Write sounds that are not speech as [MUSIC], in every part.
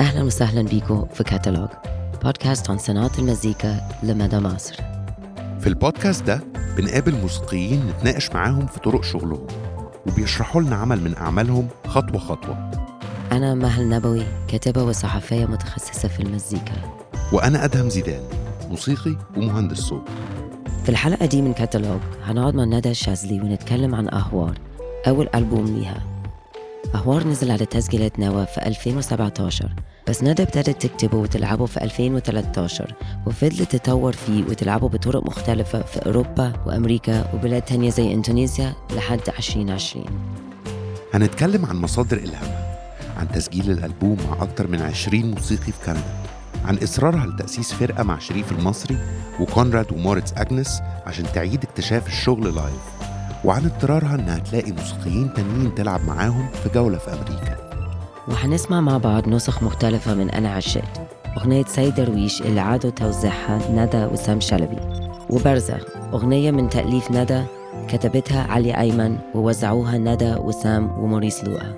أهلا وسهلا بيكم في كاتالوج. بودكاست عن صناعة المزيكا لمدى مصر. في البودكاست ده بنقابل موسيقيين نتناقش معاهم في طرق شغلهم وبيشرحوا لنا عمل من أعمالهم خطوة خطوة. أنا مها النبوي كاتبة وصحفية متخصصة في المزيكا. وأنا أدهم زيدان موسيقي ومهندس صوت. في الحلقة دي من كاتالوج هنقعد مع ندى الشاذلي ونتكلم عن أهوار أول ألبوم ليها. أهوار نزل على تسجيلات نوا في 2017 بس ندى ابتدت تكتبه وتلعبه في 2013 وفضلت تطور فيه وتلعبه بطرق مختلفة في أوروبا وأمريكا وبلاد تانية زي إندونيسيا لحد 2020 هنتكلم عن مصادر إلهامها عن تسجيل الألبوم مع أكتر من 20 موسيقي في كندا عن إصرارها لتأسيس فرقة مع شريف المصري وكونراد وموريتس أجنس عشان تعيد اكتشاف الشغل لايف وعن اضطرارها إنها تلاقي موسيقيين تانيين تلعب معاهم في جولة في أمريكا. وهنسمع مع بعض نسخ مختلفة من أنا عشقت أغنية سيد درويش اللي عادوا توزيعها ندى وسام شلبي. وبرزخ أغنية من تأليف ندى كتبتها علي أيمن ووزعوها ندى وسام وموريس لوقا.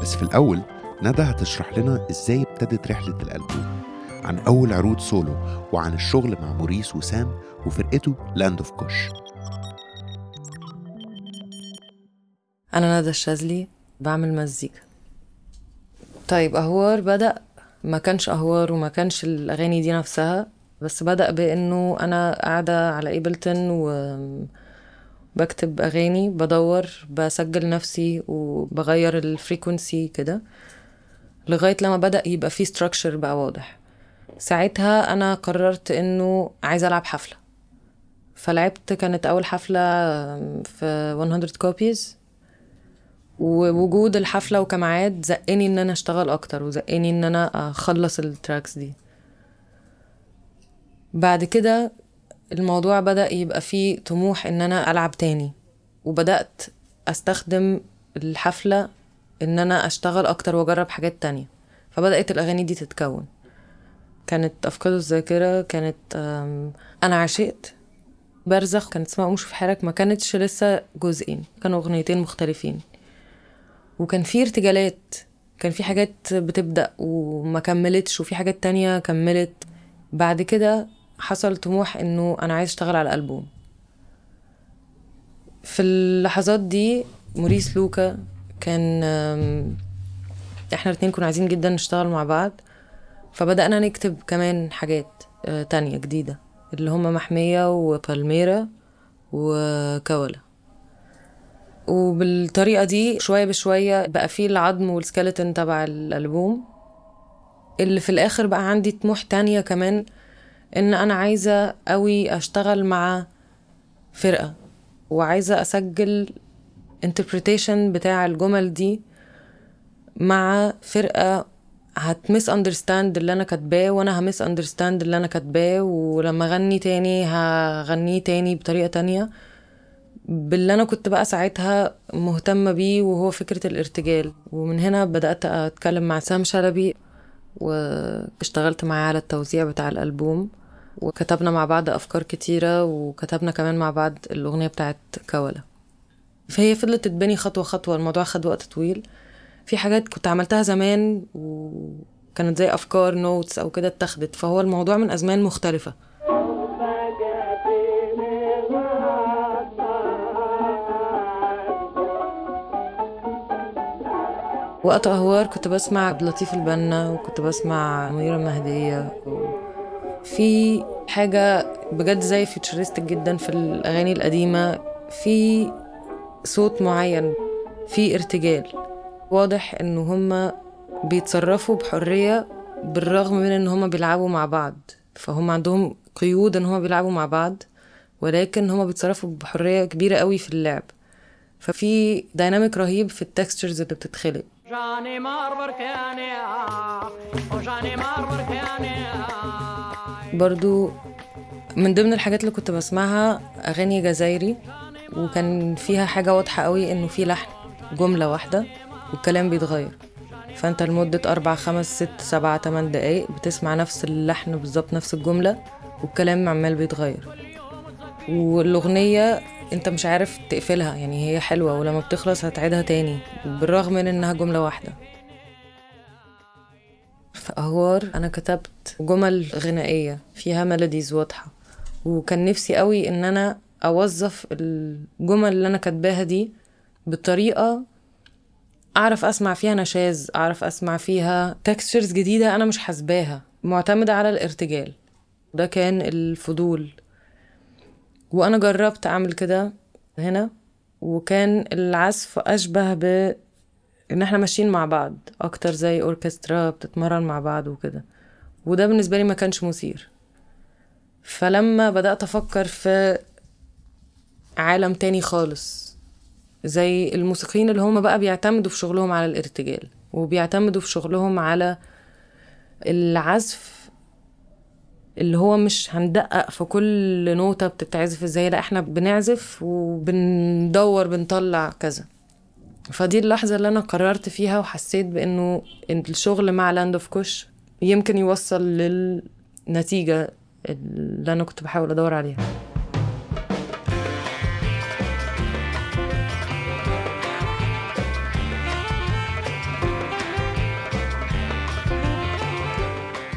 بس في الأول ندى هتشرح لنا إزاي ابتدت رحلة الألبوم. عن أول عروض سولو وعن الشغل مع موريس وسام وفرقته Land of Kush أنا ندى الشاذلي بعمل مزيكا. طيب أهوار بدأ. ما كانش أهوار وما كانش الأغاني دي نفسها بس بدأ بإنه أنا قاعدة على Ableton و بكتب أغاني بدور بسجل نفسي وبغير ال frequency كده لغاية لما بدأ يبقى فيه structure بقى واضح. ساعتها أنا قررت إنه عايزة ألعب حفلة. فلعبت كانت أول حفلة في 100 Copies ووجود الحفلة وكمعاد زقني إن أنا أشتغل أكتر وزقني إن أنا أخلص ال tracks دي. بعد كده الموضوع بدأ يبقى فيه طموح إن أنا ألعب تاني وبدأت أستخدم الحفلة إن أنا أشتغل أكتر وأجرب حاجات تانية. فبدأت الأغاني دي تتكون. كانت أفقد الذاكرة كانت أنا عشقت برزخ كانت اسمها قوم شوف حالك ما كانتش لسه جزئين كانوا أغنيتين مختلفين. وكان في ارتجالات كان في حاجات بتبدأ وما كملتش وفي حاجات تانية كملت. بعد كده حصل طموح إنه أنا عايز أشتغل على الالبوم في اللحظات دي موريس لوكا كان إحنا الاتنين كنا عايزين جدا نشتغل مع بعض. فبدأنا نكتب كمان حاجات تانية جديدة اللي هما محمية وبالميرا وكولا وبالطريقة دي شوية بشوية بقى فيه العظم والسكeleton تبع الألبوم. اللي في الآخر بقى عندي طموح تانية كمان إن أنا عايزة قوي أشتغل مع فرقة وعايزة أسجل interpretation بتاع الجمل دي مع فرقة هت misunderstand اللي أنا كاتباه وأنا ه misunderstand اللي أنا كاتباه ولما أغني تاني هغنيه تاني بطريقة تانية. باللي أنا كنت بقى ساعتها مهتمة بيه وهو فكرة الارتجال. ومن هنا بدأت أتكلم مع سام شلبي واشتغلت معاه على التوزيع بتاع الألبوم. وكتبنا مع بعض أفكار كتيرة وكتبنا كمان مع بعض الأغنية بتاعت كولا. فهي فضلت تتبني خطوة خطوة الموضوع خد وقت طويل. في حاجات كنت عملتها زمان وكانت زي أفكار نوتس أو كده اتخذت. فهو الموضوع من أزمان مختلفة. وقت أهوار كنت بسمع عبد اللطيف البنا وكنت بسمع منيرة المهدية. في حاجة بجد زي فيوتشرستك جدا في الأغاني القديمة في صوت معين في ارتجال. واضح إن هما بيتصرفوا بحرية بالرغم من إن هما بيلعبوا مع بعض. فهم عندهم قيود إن هما بيلعبوا مع بعض ولكن هما بيتصرفوا بحرية كبيرة قوي في اللعب. ففي dynamic رهيب في ال textures اللي بتتخلق. برضو من ضمن الحاجات اللي كنت بسمعها أغاني جزائري وكان فيها حاجة واضحة قوي إنه في لحن جملة واحدة والكلام بيتغير. فأنت لمدة أربع خمس ست سبعة تمن دقايق بتسمع نفس اللحن بالظبط نفس الجملة والكلام عمال بيتغير. والأغنية أنت مش عارف تقفلها يعني هي حلوة ولما بتخلص هتعيدها تاني بالرغم من إنها جملة واحدة. في أهوار أنا كتبت جمل غنائية فيها melodies واضحة وكان نفسي قوي إن أنا أوظف الجمل اللي أنا كاتباها دي بطريقة أعرف أسمع فيها نشاز أعرف أسمع فيها textures جديدة أنا مش حاسباها معتمدة على الارتجال. ده كان الفضول. وأنا جربت أعمل كده هنا وكان العزف أشبه ب إن إحنا ماشيين مع بعض أكتر زي أوركسترا بتتمرن مع بعض وكده. وده بالنسبة لي ما كانش مثير. فلما بدأت أفكر في عالم تاني خالص زي الموسيقيين اللي هم بقى بيعتمدوا في شغلهم على الارتجال وبيعتمدوا في شغلهم على العزف اللي هو مش هندقق في كل نوتة بتتعزف إزاي. لا إحنا بنعزف وبندور بنطلع كذا. فدي اللحظة اللي أنا قررت فيها وحسيت بإنه الشغل مع Land of Kush يمكن يوصل للنتيجة اللي أنا كنت بحاول أدور عليها.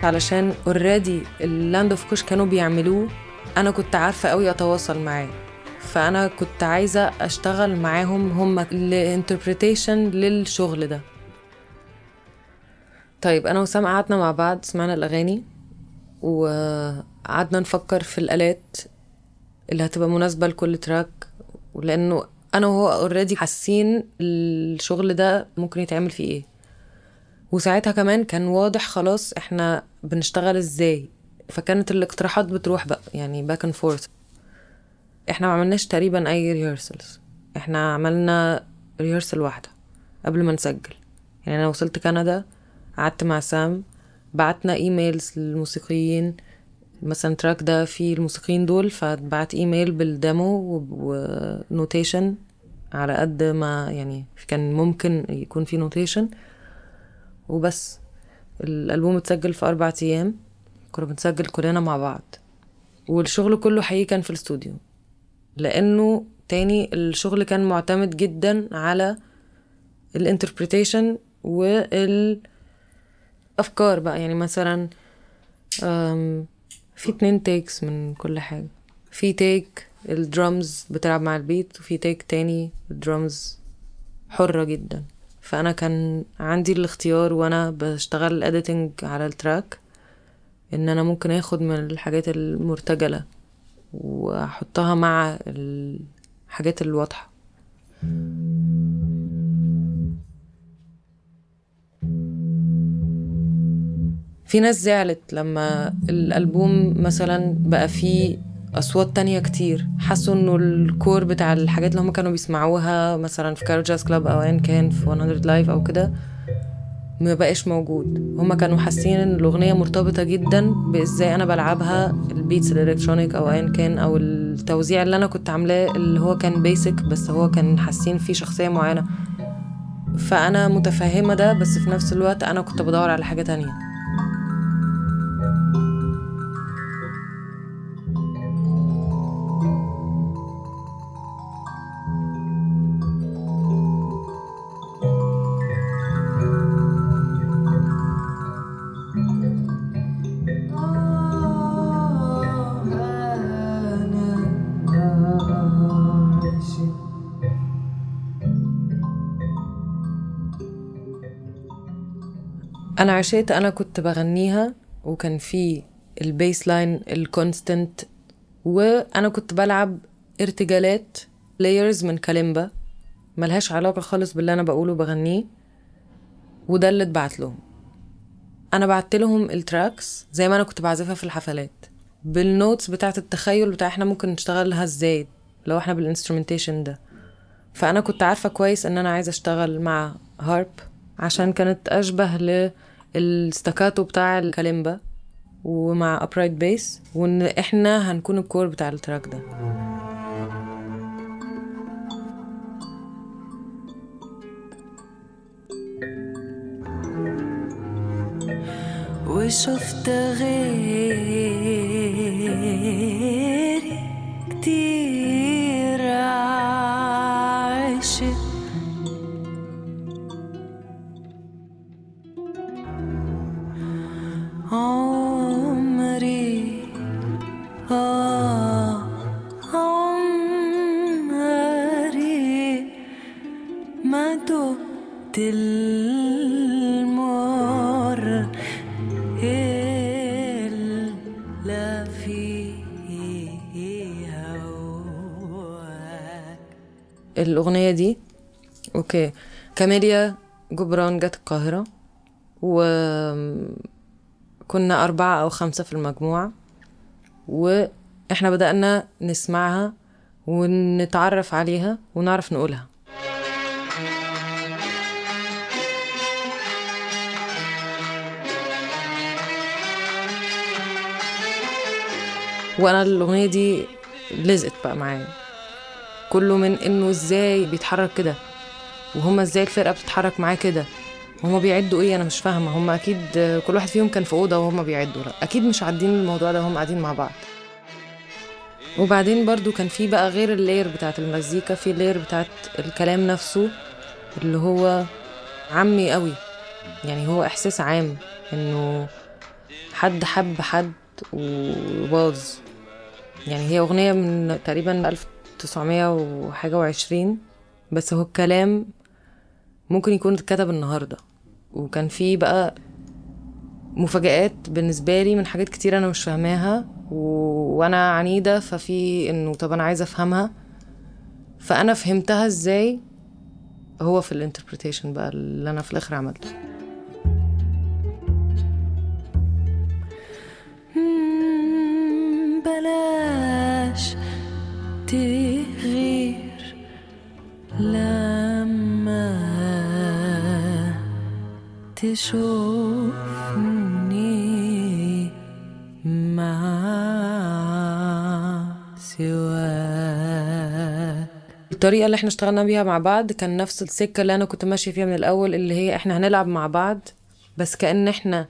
علشان already ال Land of Kush كانوا بيعملوه أنا كنت عارفة قوي أتواصل معاه. فأنا كنت عايزة أشتغل معاهم هم ال interpretation للشغل ده. طيب أنا وسام قعدنا مع بعض سمعنا الأغاني وقعدنا نفكر في الآلات اللي هتبقى مناسبة لكل track ولأنه أنا وهو already حاسين الشغل ده ممكن يتعمل فيه إيه. وساعتها كمان كان واضح خلاص إحنا بنشتغل إزاي. فكانت الاقتراحات بتروح بقى يعني back and forth إحنا ما عملناش تقريبا أي rehearsals إحنا عملنا rehearsal واحدة قبل ما نسجل. يعني أنا وصلت كندا قعدت مع سام بعتنا emails للموسيقيين. مثلا track ده فيه الموسيقيين دول فبعت email بال demo و notation على قد ما يعني كان ممكن يكون في notation وبس. الألبوم اتسجل في أربع أيام. كنا بنسجل كلنا مع بعض. والشغل كله حقيقي كان في الاستوديو. لأنه تاني الشغل كان معتمد جدا على ال interpretation والأفكار بقى. يعني مثلا في اتنين takes من كل حاجة. في take ال drums بتلعب مع ال beat وفي take تاني الدرامز حرة جدا. فأنا كان عندي الاختيار وأنا بشتغل ال editing على ال track إن أنا ممكن آخد من الحاجات المرتجلة وأحطها مع الحاجات الواضحة. في ناس زعلت لما الألبوم مثلا بقى فيه أصوات تانية كتير. حسوا إنه ال core بتاع الحاجات اللي هم كانوا بيسمعوها مثلا في Cairo Jazz Club أو ان كان في 100 live أو كده ما بقاش موجود. هم كانوا حاسين إن الأغنية مرتبطة جدا بإزاي أنا بلعبها ال beats ال electronic أو ايا كان أو التوزيع اللي أنا كنت عاملاه اللي هو كان basic بس هو كان حاسين فيه شخصية معينة. فأنا متفهمة ده بس في نفس الوقت أنا كنت بدور على حاجة تانية. عشقت أنا كنت بغنيها وكان في ال bass line ال constant وأنا كنت بلعب ارتجالات layers من كاليمبا ملهاش علاقة خالص باللي أنا بقوله بغنيه وده اللي اتبعت لهم. أنا بعت لهم ال tracks زي ما أنا كنت بعزفها في الحفلات. بال notes بتاعة التخيل بتاع إحنا ممكن نشتغلها إزاي؟ لو إحنا بال instrumentation ده. فأنا كنت عارفة كويس إن أنا عايزة أشتغل مع هارب عشان كانت أشبه لل staccato بتاع الكاليمبا ومع upright bass وإن إحنا هنكون ال core بتاع ال track ده. وشفت غيري؟ كتير. عمري. آه عمري ما المر الأغنية دي أوكي. كاميليا جبران جت القاهرة و وكنا أربعة أو خمسة في المجموعة وإحنا بدأنا نسمعها ونتعرف عليها ونعرف نقولها. وأنا الأغنية دي لزقت بقى معايا. كله من إنه إزاي بيتحرك كده وهما إزاي الفرقة بتتحرك معاه كده. هما بيعدوا إيه؟ أنا مش فاهمة. هما أكيد كل واحد فيهم كان في أوضة وهما بيعدوا. لا أكيد مش عادين الموضوع ده وهم قاعدين مع بعض. وبعدين برضو كان في بقى غير اللير بتاعت المزيكا في اللير بتاعت الكلام نفسه اللي هو عامي قوي. يعني هو إحساس عام إنه حد حب حد وباظ. يعني هي أغنية من تقريبا 1900 وحاجة وعشرين بس هو الكلام ممكن يكون اتكتب النهاردة. وكان في بقى مفاجآت بالنسبة لي من حاجات كتير أنا مش فاهماها و... وأنا عنيدة ففي إنه طب أنا عايزة أفهمها. فأنا فهمتها إزاي؟ هو في الانتربريتيشن بقى اللي أنا في الآخر عملته. بلاش تغير لما تشوفني مع سواك. الطريقة اللي إحنا اشتغلنا بيها مع بعض كان نفس السكة اللي أنا كنت ماشية فيها من الأول اللي هي إحنا هنلعب مع بعض بس كأن إحنا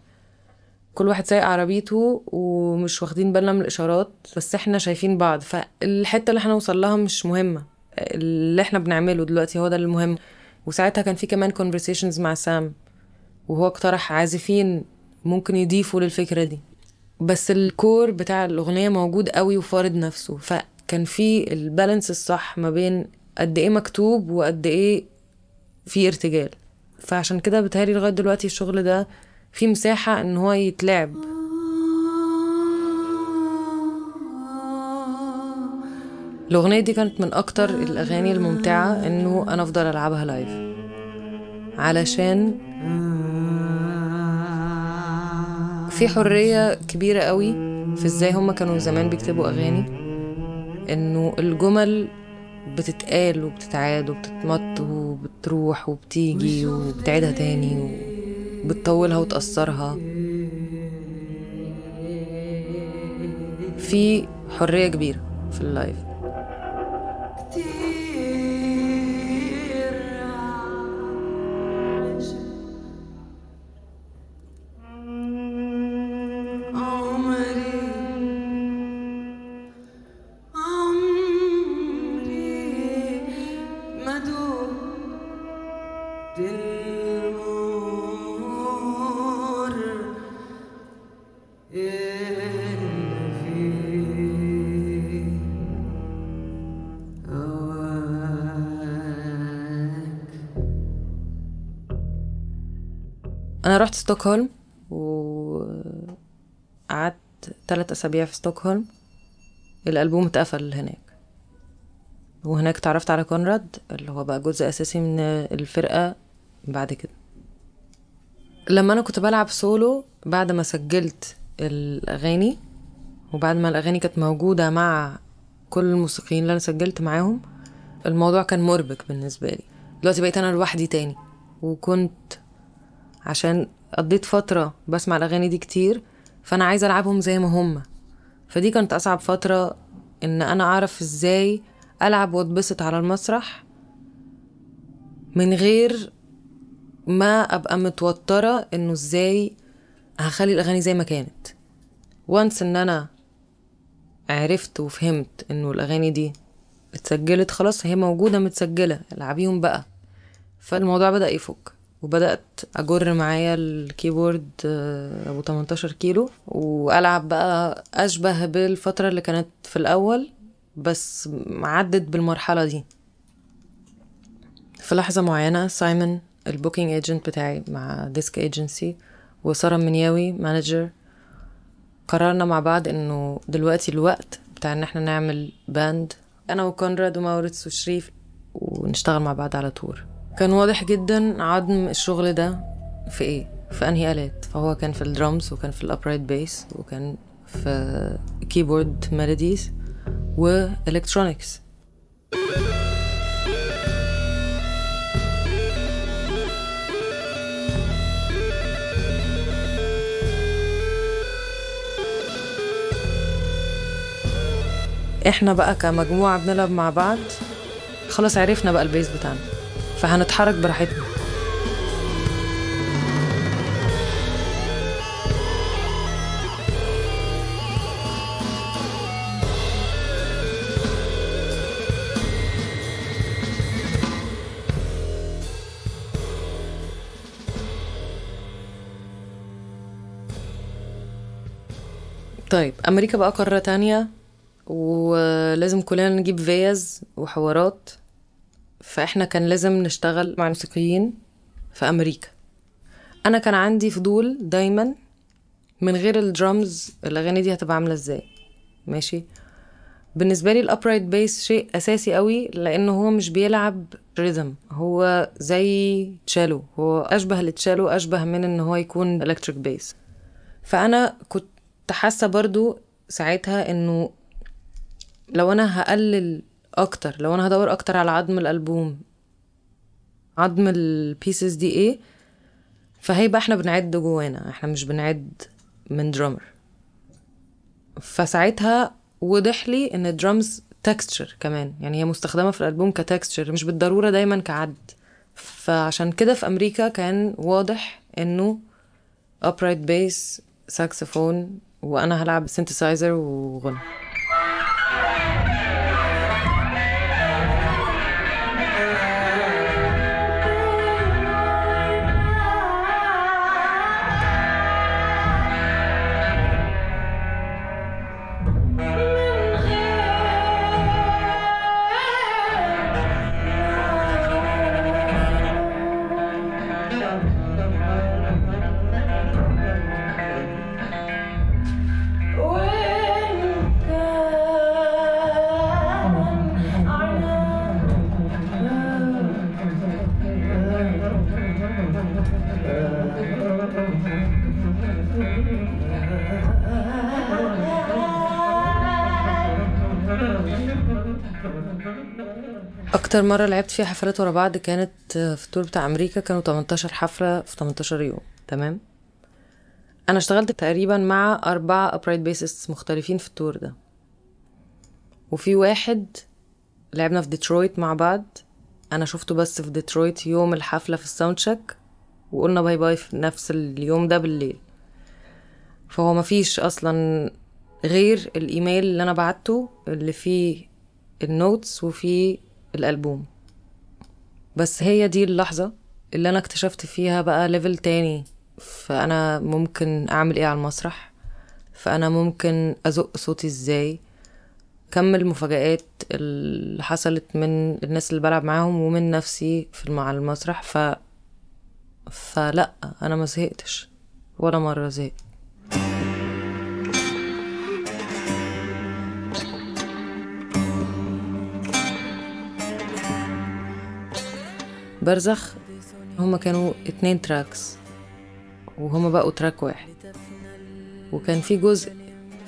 كل واحد سايق عربيته ومش واخدين بالنا من الإشارات بس إحنا شايفين بعض. فالحتة اللي إحنا نوصل لها مش مهمة. اللي إحنا بنعمله دلوقتي هو ده المهم. وساعتها كان في كمان conversations مع سام. وهو اقترح عازفين ممكن يضيفوا للفكرة دي. بس الكور بتاع الأغنية موجود قوي وفارض نفسه فكان في البالانس الصح ما بين قد إيه مكتوب وقد إيه في ارتجال. فعشان كده بتهيألي لغاية دلوقتي الشغل ده في مساحة إن هو يتلعب. الأغنية دي كانت من أكتر الأغاني الممتعة إنه أنا أفضل ألعبها لايف علشان في حرية كبيرة قوي في إزاي هما كانوا زمان بيكتبوا أغاني. إنه الجمل بتتقال وبتتعاد وبتتمط وبتروح وبتيجي وبتعيدها تاني وبتطولها وتأثرها. في حرية كبيرة في اللايف. أنا رحت ستوكهولم وقعدت ثلاث أسابيع في ستوكهولم. الألبوم اتقفل هناك. وهناك تعرفت على كونراد اللي هو بقى جزء أساسي من الفرقة بعد كده. لما أنا كنت بلعب سولو بعد ما سجلت الأغاني وبعد ما الأغاني كانت موجودة مع كل الموسيقيين اللي أنا سجلت معاهم الموضوع كان مربك بالنسبة لي. دلوقتي بقيت أنا لوحدي تاني وكنت عشان قضيت فترة بسمع الأغاني دي كتير فأنا عايزة ألعبهم زي ما هما فدي كانت أصعب فترة إن أنا أعرف إزاي ألعب وأتبسط على المسرح من غير ما أبقى متوترة إنه إزاي هخلي الأغاني زي ما كانت. وانس إن أنا عرفت وفهمت إنه الأغاني دي اتسجلت خلاص هي موجودة متسجلة العبيهم بقى. فالموضوع بدأ يفك. وبدأت أجر معايا ال keyboard آه، أبو 18 كيلو وألعب بقى أشبه بالفترة اللي كانت في الأول بس عدت بالمرحلة دي. في لحظة معينة سايمون ال booking agent بتاعي مع Disk Agency وسارة منياوي manager قررنا مع بعض إنه دلوقتي الوقت بتاع إن إحنا نعمل band أنا وكونراد وماورتس وشريف ونشتغل مع بعض على tour كان واضح جدا عظم الشغل ده في إيه؟ في أنهي آلات؟ فهو كان في الدرامز وكان في ال upright bass وكان في keyboard melodies و electronics إحنا بقى كمجموعة بنلعب مع بعض خلاص عرفنا بقى البيس بتاعنا. فهنتحرك براحتنا. طيب أمريكا بقى قارة تانية ولازم كلنا نجيب فيز وحوارات. فإحنا كان لازم نشتغل مع موسيقيين في أمريكا. أنا كان عندي فضول دايما من غير الدرامز الأغاني دي هتبقى عاملة إزاي. ماشي؟ بالنسبة لي ال upright bass شيء أساسي قوي لأنه هو مش بيلعب rhythm هو زي تشيلو هو أشبه للتشيلو أشبه من إن هو يكون electric bass فأنا كنت حاسة برضو ساعتها إنه لو أنا هقلل أكتر. لو أنا هدور أكتر على عظم الألبوم عظم ال pieces دي إيه فهيبقى إحنا بنعد جوانا. إحنا مش بنعد من drummer فساعتها وضح لي إن ال drums texture كمان. يعني هي مستخدمة في الألبوم ك texture مش بالضرورة دايما كعد. فعشان كده في أمريكا كان واضح إنه upright bass ساكسفون وأنا هلعب سينثسايزر وغنى. أكتر مرة لعبت فيها حفلات ورا بعض كانت في ال tour بتاع أمريكا كانوا 18 حفلة في 18 يوم. تمام؟ أنا اشتغلت تقريبا مع أربعة upright bassist مختلفين في ال tour ده. وفي واحد لعبنا في ديترويت مع بعض. أنا شفته بس في ديترويت يوم الحفلة في ال sound check وقلنا bye bye في نفس اليوم ده بالليل. فهو مفيش أصلا غير الإيميل اللي أنا بعته اللي فيه ال notes وفيه الألبوم. بس هي دي اللحظة اللي أنا اكتشفت فيها بقى level تاني. فأنا ممكن أعمل إيه على المسرح؟ فأنا ممكن أزق صوتي إزاي؟ كم المفاجآت اللي حصلت من الناس اللي بلعب معاهم ومن نفسي في مع المسرح. ف فلا أنا ما زهقتش. ولا مرة زهقت. برزخ هما كانوا اتنين tracks وهما بقوا track واحد. وكان في جزء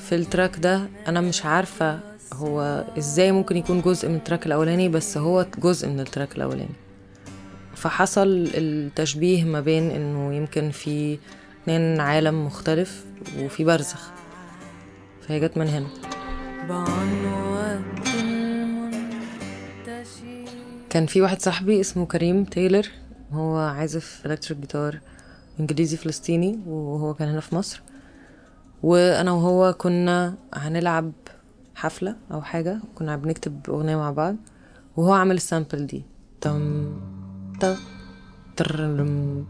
في ال track ده أنا مش عارفة هو إزاي ممكن يكون جزء من ال track الأولاني بس هو جزء من ال track الأولاني. فحصل التشبيه ما بين إنه يمكن في اتنين عالم مختلف وفي برزخ فهي جت من هنا. كان في واحد صاحبي اسمه كريم تايلر هو عازف electric guitar انجليزي فلسطيني وهو كان هنا في مصر. وأنا وهو كنا هنلعب حفلة أو حاجة كنا بنكتب اغنية مع بعض وهو عمل ال sample دي. تم ترم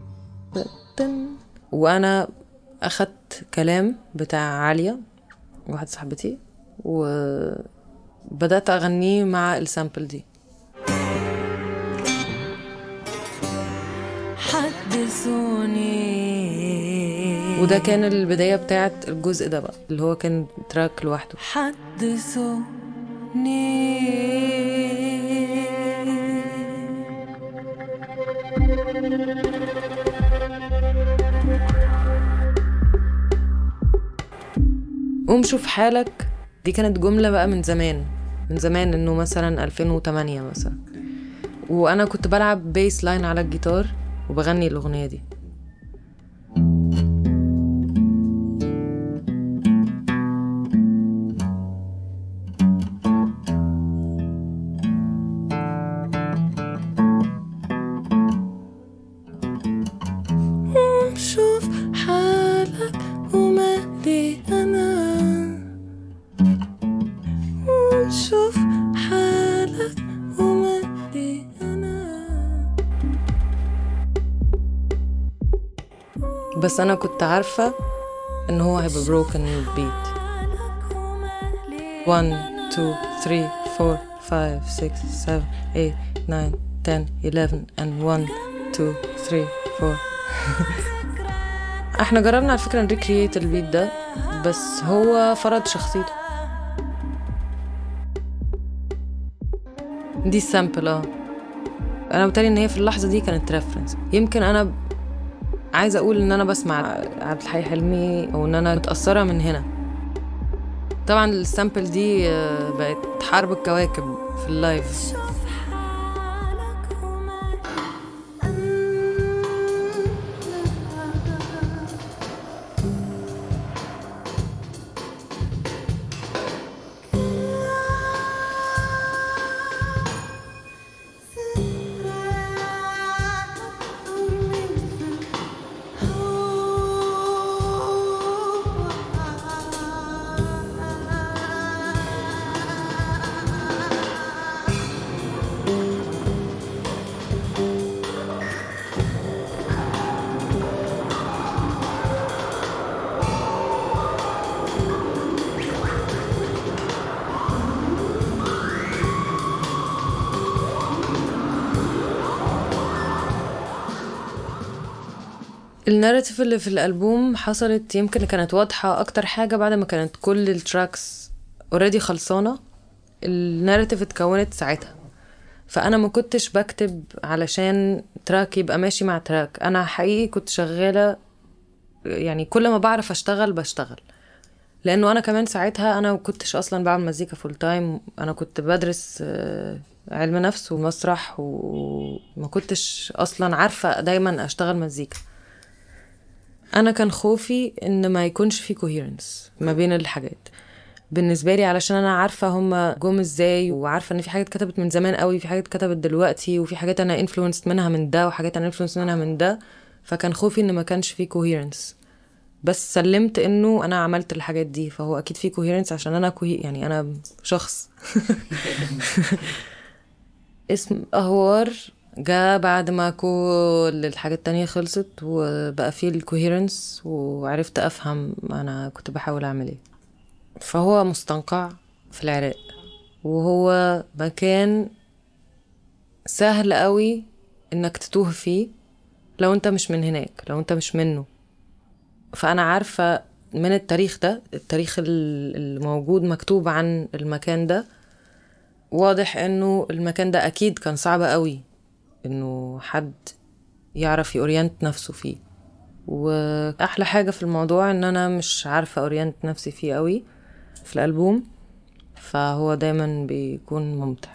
وأنا اخدت كلام بتاع عالية واحدة صاحبتي وبدأت اغنيه مع السامبل دي. حدثوني وده كان البداية بتاعت الجزء ده بقى اللي هو كان تراك لوحده. حدثوني قوم شوف حالك. دي كانت جملة بقى من زمان من زمان إنه مثلا 2008 مثلا. وأنا كنت بلعب bass line على الجيتار. وبغني الأغنية دي. أنا كنت عارفة إن هو هيبقى broken beat. 1 2 3 4 5 6 7 8 9 10 11 and 1 2 3 4 إحنا جربنا على فكرة ن recreate ال beat ده بس هو فرض شخصيته. دي ال sample آه. أنا بتهيألي إن هي في اللحظة دي كانت reference يمكن أنا عايزة أقول إن أنا بسمع عبد الحي حلمي أو إن أنا متأثرة من هنا. طبعا ال sample دي آه، بقت حرب الكواكب في ال live. ال narrative اللي في الألبوم حصلت يمكن كانت واضحة أكتر حاجة بعد ما كانت كل ال tracks already خلصانة. ال narrative اتكونت ساعتها. فأنا ما كنتش بكتب علشان track يبقى ماشي مع track أنا حقيقي كنت شغالة يعني كل ما بعرف أشتغل بشتغل. لأنه أنا كمان ساعتها أنا ما كنتش أصلا بعمل مزيكا full time أنا كنت بدرس آه، علم نفس ومسرح وما كنتش أصلا عارفة دايما أشتغل مزيكا. أنا كان خوفي إن ما يكونش في coherence ما بين الحاجات. بالنسبة لي علشان أنا عارفة هما جم إزاي وعارفة إن في حاجات كتبت من زمان قوي في حاجات كتبت دلوقتي وفي حاجات أنا influenced منها من ده وحاجات أنا influenced منها من ده فكان خوفي إن ما كانش في coherence بس سلمت إنه أنا عملت الحاجات دي فهو أكيد في coherence عشان أنا cohe يعني أنا شخص. [LAUGHS] اسم اهوار جاء بعد ما كل الحاجات التانية خلصت وبقى فيه الكوهيرنس وعرفت أفهم أنا كنت بحاول أعمل إيه. فهو مستنقع في العراق. وهو مكان سهل قوي إنك تتوه فيه لو أنت مش من هناك لو أنت مش منه. فأنا عارفة من التاريخ ده التاريخ ال- الموجود مكتوب عن المكان ده واضح إنه المكان ده أكيد كان صعب قوي. إنه حد يعرف يورينت نفسه فيه. وأحلى حاجة في الموضوع إن أنا مش عارفة أورينت نفسي فيه قوي في الألبوم فهو دايما بيكون ممتع.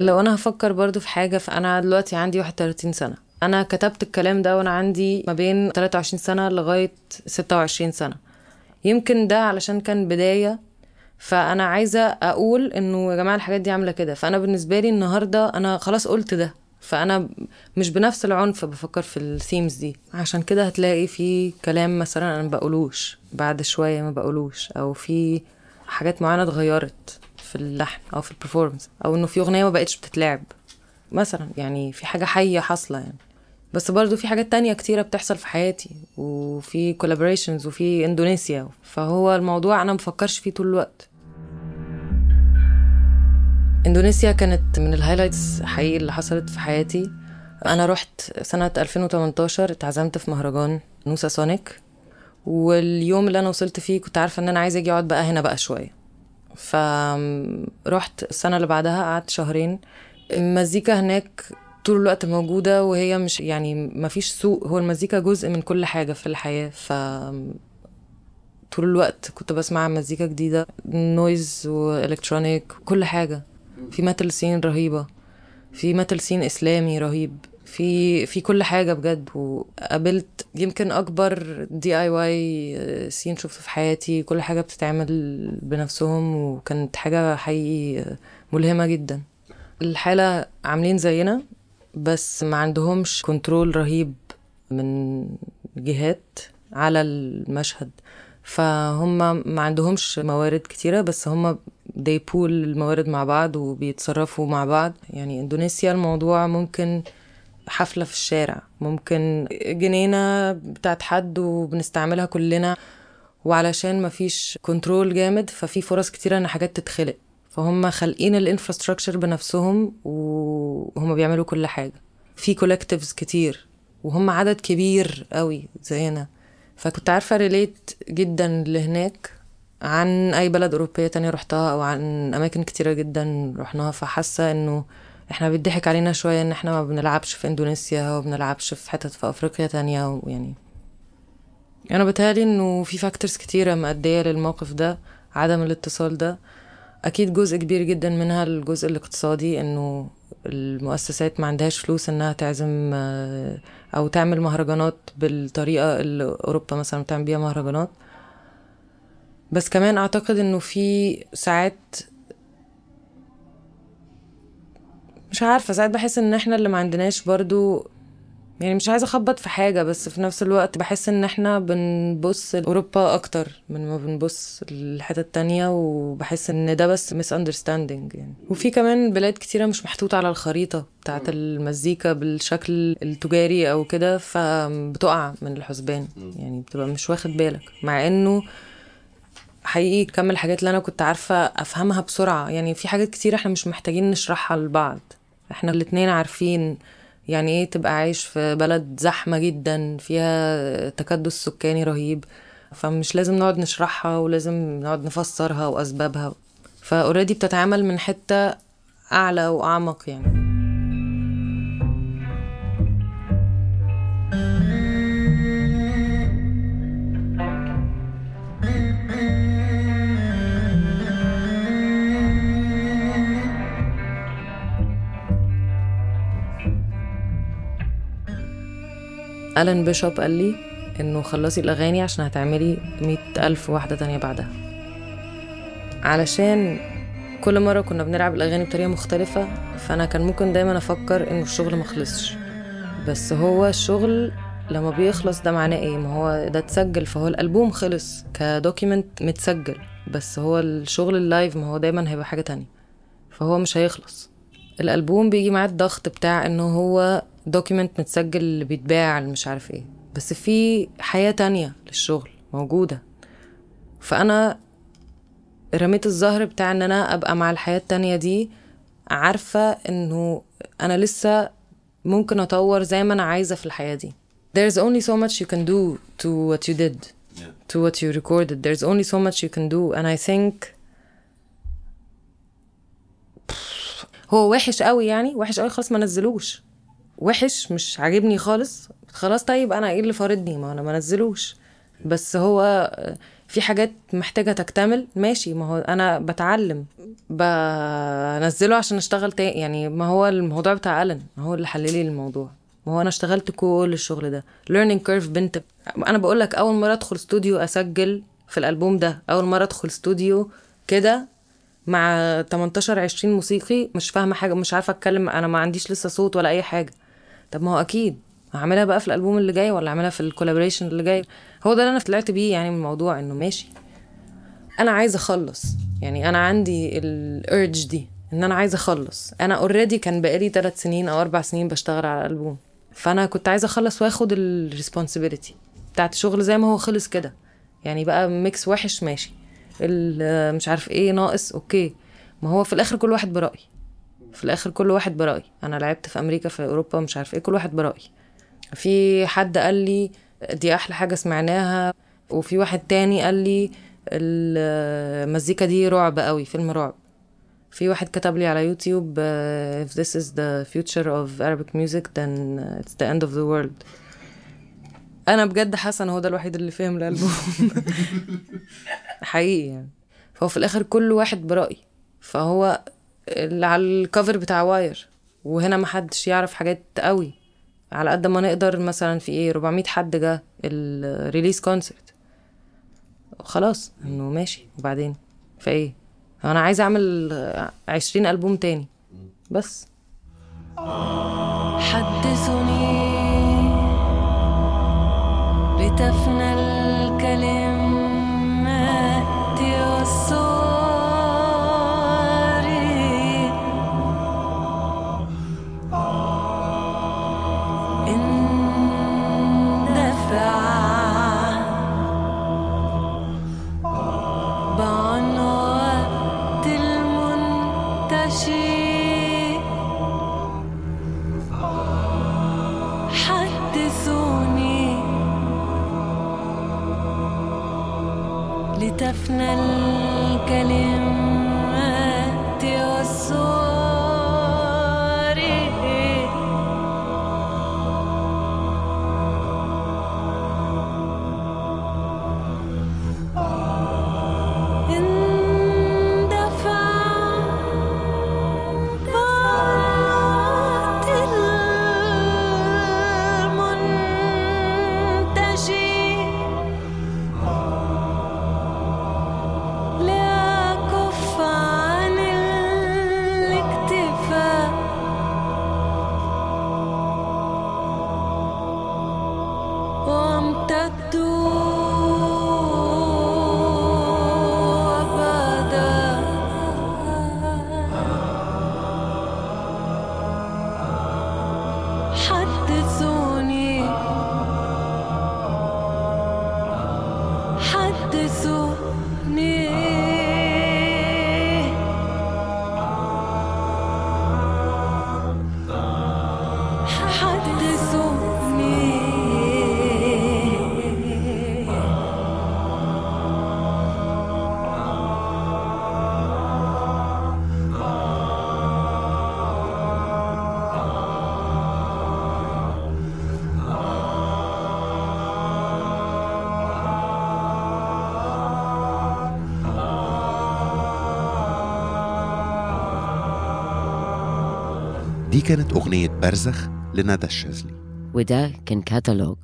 لو أنا هفكر برضو في حاجة فأنا دلوقتي عندي 31 سنة. أنا كتبت الكلام ده وأنا عندي ما بين 23 سنة لغاية 26 سنة. يمكن ده علشان كان بداية فأنا عايزة أقول إنه يا جماعة الحاجات دي عاملة كده. فأنا بالنسبة لي النهارده أنا خلاص قلت ده. فأنا مش بنفس العنف بفكر في ال themes دي. عشان كده هتلاقي في كلام مثلا أنا بقولوش بعد شوية ما بقولوش أو في حاجات معينة اتغيرت في اللحن أو في ال performance أو إنه في أغنية ما بقتش بتتلعب مثلا. يعني في حاجة حية حاصلة يعني. بس برضو في حاجات تانية كتيرة بتحصل في حياتي وفي collaborations وفي إندونيسيا. فهو الموضوع أنا مفكرش فيه طول الوقت. اندونيسيا كانت من ال highlights حقيقي اللي حصلت في حياتي. أنا رحت سنة 2018 اتعزمت في مهرجان نوسا سونيك. واليوم اللي أنا وصلت فيه كنت عارفة إن أنا عايزة أجي أقعد بقى هنا بقى شوية. فرحت السنة اللي بعدها قعدت شهرين. المزيكا هناك طول الوقت موجودة وهي مش يعني ما فيش سوق هو المزيكا جزء من كل حاجة في الحياة. ف طول الوقت كنت بسمع مزيكا جديدة noise و electronic كل حاجة. في metal scene رهيبة في metal scene إسلامي رهيب في في كل حاجة بجد. وقابلت يمكن أكبر DIY scene شفته في حياتي. كل حاجة بتتعمل بنفسهم وكانت حاجة حقيقي ملهمة جدا. الحالة عاملين زينا بس ما عندهمش control رهيب من جهات على المشهد. فهم ما عندهمش موارد كتيرة بس هم they pool الموارد مع بعض وبيتصرفوا مع بعض. يعني إندونيسيا الموضوع ممكن حفلة في الشارع ممكن جنينة بتاعت حد وبنستعملها كلنا. وعلشان ما فيش control جامد ففي فرص كتيرة إن حاجات تتخلق. فهم خالقين ال infrastructure بنفسهم وهم بيعملوا كل حاجة. في collectives كتير وهم عدد كبير قوي زينا. فكنت عارفة relate جدا لهناك. عن أي بلد أوروبية تانية رحتها أو عن أماكن كتيرة جدا رحناها فحاسة إنه إحنا بيضحك علينا شوية إن إحنا ما بنلعبش في إندونيسيا وما بنلعبش في حتت في أفريقيا تانية ويعني أنا بتهيألي إنه في factors كتيرة مأدية للموقف ده عدم الاتصال ده. أكيد جزء كبير جدا منها الجزء الاقتصادي إنه المؤسسات ما عندهاش فلوس إنها تعزم آه، أو تعمل مهرجانات بالطريقة اللي أوروبا مثلا بتعمل بيها مهرجانات. بس كمان أعتقد إنه في ساعات مش عارفة ساعات بحس إن إحنا اللي ما عندناش برضو يعني مش عايزة أخبط في حاجة بس في نفس الوقت بحس إن إحنا بنبص لأوروبا أكتر من ما بنبص للحتة التانية وبحس إن ده بس مس أندرستاندينج يعني. وفي كمان بلاد كتيرة مش محطوطة على الخريطة بتاعت المزيكا بالشكل التجاري أو كده فبتقع من الحسبان يعني بتبقى مش واخد بالك. مع إنه حقيقي كم الحاجات اللي أنا كنت عارفة أفهمها بسرعة. يعني في حاجات كتير إحنا مش محتاجين نشرحها لبعض. إحنا الاتنين عارفين يعني إيه تبقى عايش في بلد زحمة جدا فيها تكدس سكاني رهيب. فمش لازم نقعد نشرحها ولازم نقعد نفسرها وأسبابها. فأوريدي بتتعامل من حتة أعلى وأعمق يعني. ألان بيشوب قال لي إنه خلصي الأغاني عشان هتعملي مئة ألف واحدة تانية بعدها. علشان كل مرة كنا بنلعب الأغاني بطريقة مختلفة فأنا كان ممكن دايما أفكر إنه الشغل مخلصش بس هو الشغل لما بيخلص ده معناه إيه؟ ما هو ده اتسجل فهو الألبوم خلص ك document متسجل بس هو الشغل ال live ما هو دايما هيبقى حاجة تانية. فهو مش هيخلص. الألبوم بيجي معاه الضغط بتاع إنه هو دوكيمنت متسجل بيتباع مش عارف إيه. بس في حياة تانية للشغل موجودة. فأنا رميت الظهر بتاع إن أنا أبقى مع الحياة التانية دي عارفة إنه أنا لسه ممكن أطور زي ما أنا عايزة في الحياة دي. There's only so much you can do to what you did to what you recorded. There's only so much you can do. And I think هو وحش قوي يعني وحش قوي خلاص ما نزلوش. وحش مش عاجبني خالص. خلاص طيب أنا إيه اللي فارضني؟ ما أنا ما نزلوش. بس هو في حاجات محتاجة تكتمل. ماشي ما هو أنا بتعلم بنزله عشان أشتغل تاني. يعني ما هو الموضوع بتاع ألن هو اللي حللي الموضوع. ما هو أنا اشتغلت كل الشغل ده. Learning curve بنت أنا بقول لك أول مرة أدخل استوديو أسجل في الألبوم ده. أول مرة أدخل استوديو كده مع 18 20 موسيقي مش فاهمة حاجة مش عارفة أتكلم أنا ما عنديش لسه صوت ولا أي حاجة. طب ما هو أكيد. هعملها بقى في الألبوم اللي جاي ولا اعملها في ال collaboration اللي جاي؟ هو ده اللي أنا طلعت بيه يعني من الموضوع إنه ماشي. أنا عايزة أخلص. يعني أنا عندي ال urge دي إن أنا عايزة أخلص. أنا already كان بقالي ثلاث سنين أو أربع سنين بشتغل على الألبوم. فأنا كنت عايزة أخلص وآخد ال responsibility بتاعت الشغل زي ما هو خلص كده. يعني بقى mix وحش ماشي. مش عارف إيه ناقص okay. ما هو في الآخر كل واحد برأي في الآخر كل واحد برأي أنا لعبت في أمريكا في أوروبا مش عارف إيه كل واحد برأي في حد قال لي دي أحلى حاجة سمعناها وفي واحد تاني قال لي المزيكا دي رعب قوي فيلم رعب. في واحد كتب لي على يوتيوب uh, if this is the future of Arabic music then it's the end of the world. أنا بجد حاسة إن هو ده الوحيد اللي فهم الألبوم. [LAUGHS] حقيقي يعني. فهو في الآخر كل واحد برأي فهو اللي على ال cover بتاع Wire وهنا محدش يعرف حاجات قوي. على قد ما نقدر مثلا في إيه 400 حد جه ال release concert خلاص إنه ماشي. وبعدين؟ فايه أنا عايزه أعمل 20 ألبوم تاني. بس. حدثني لتفنى الكلمات كانت أغنية برزخ لندى الشاذلي. وده كان كاتالوج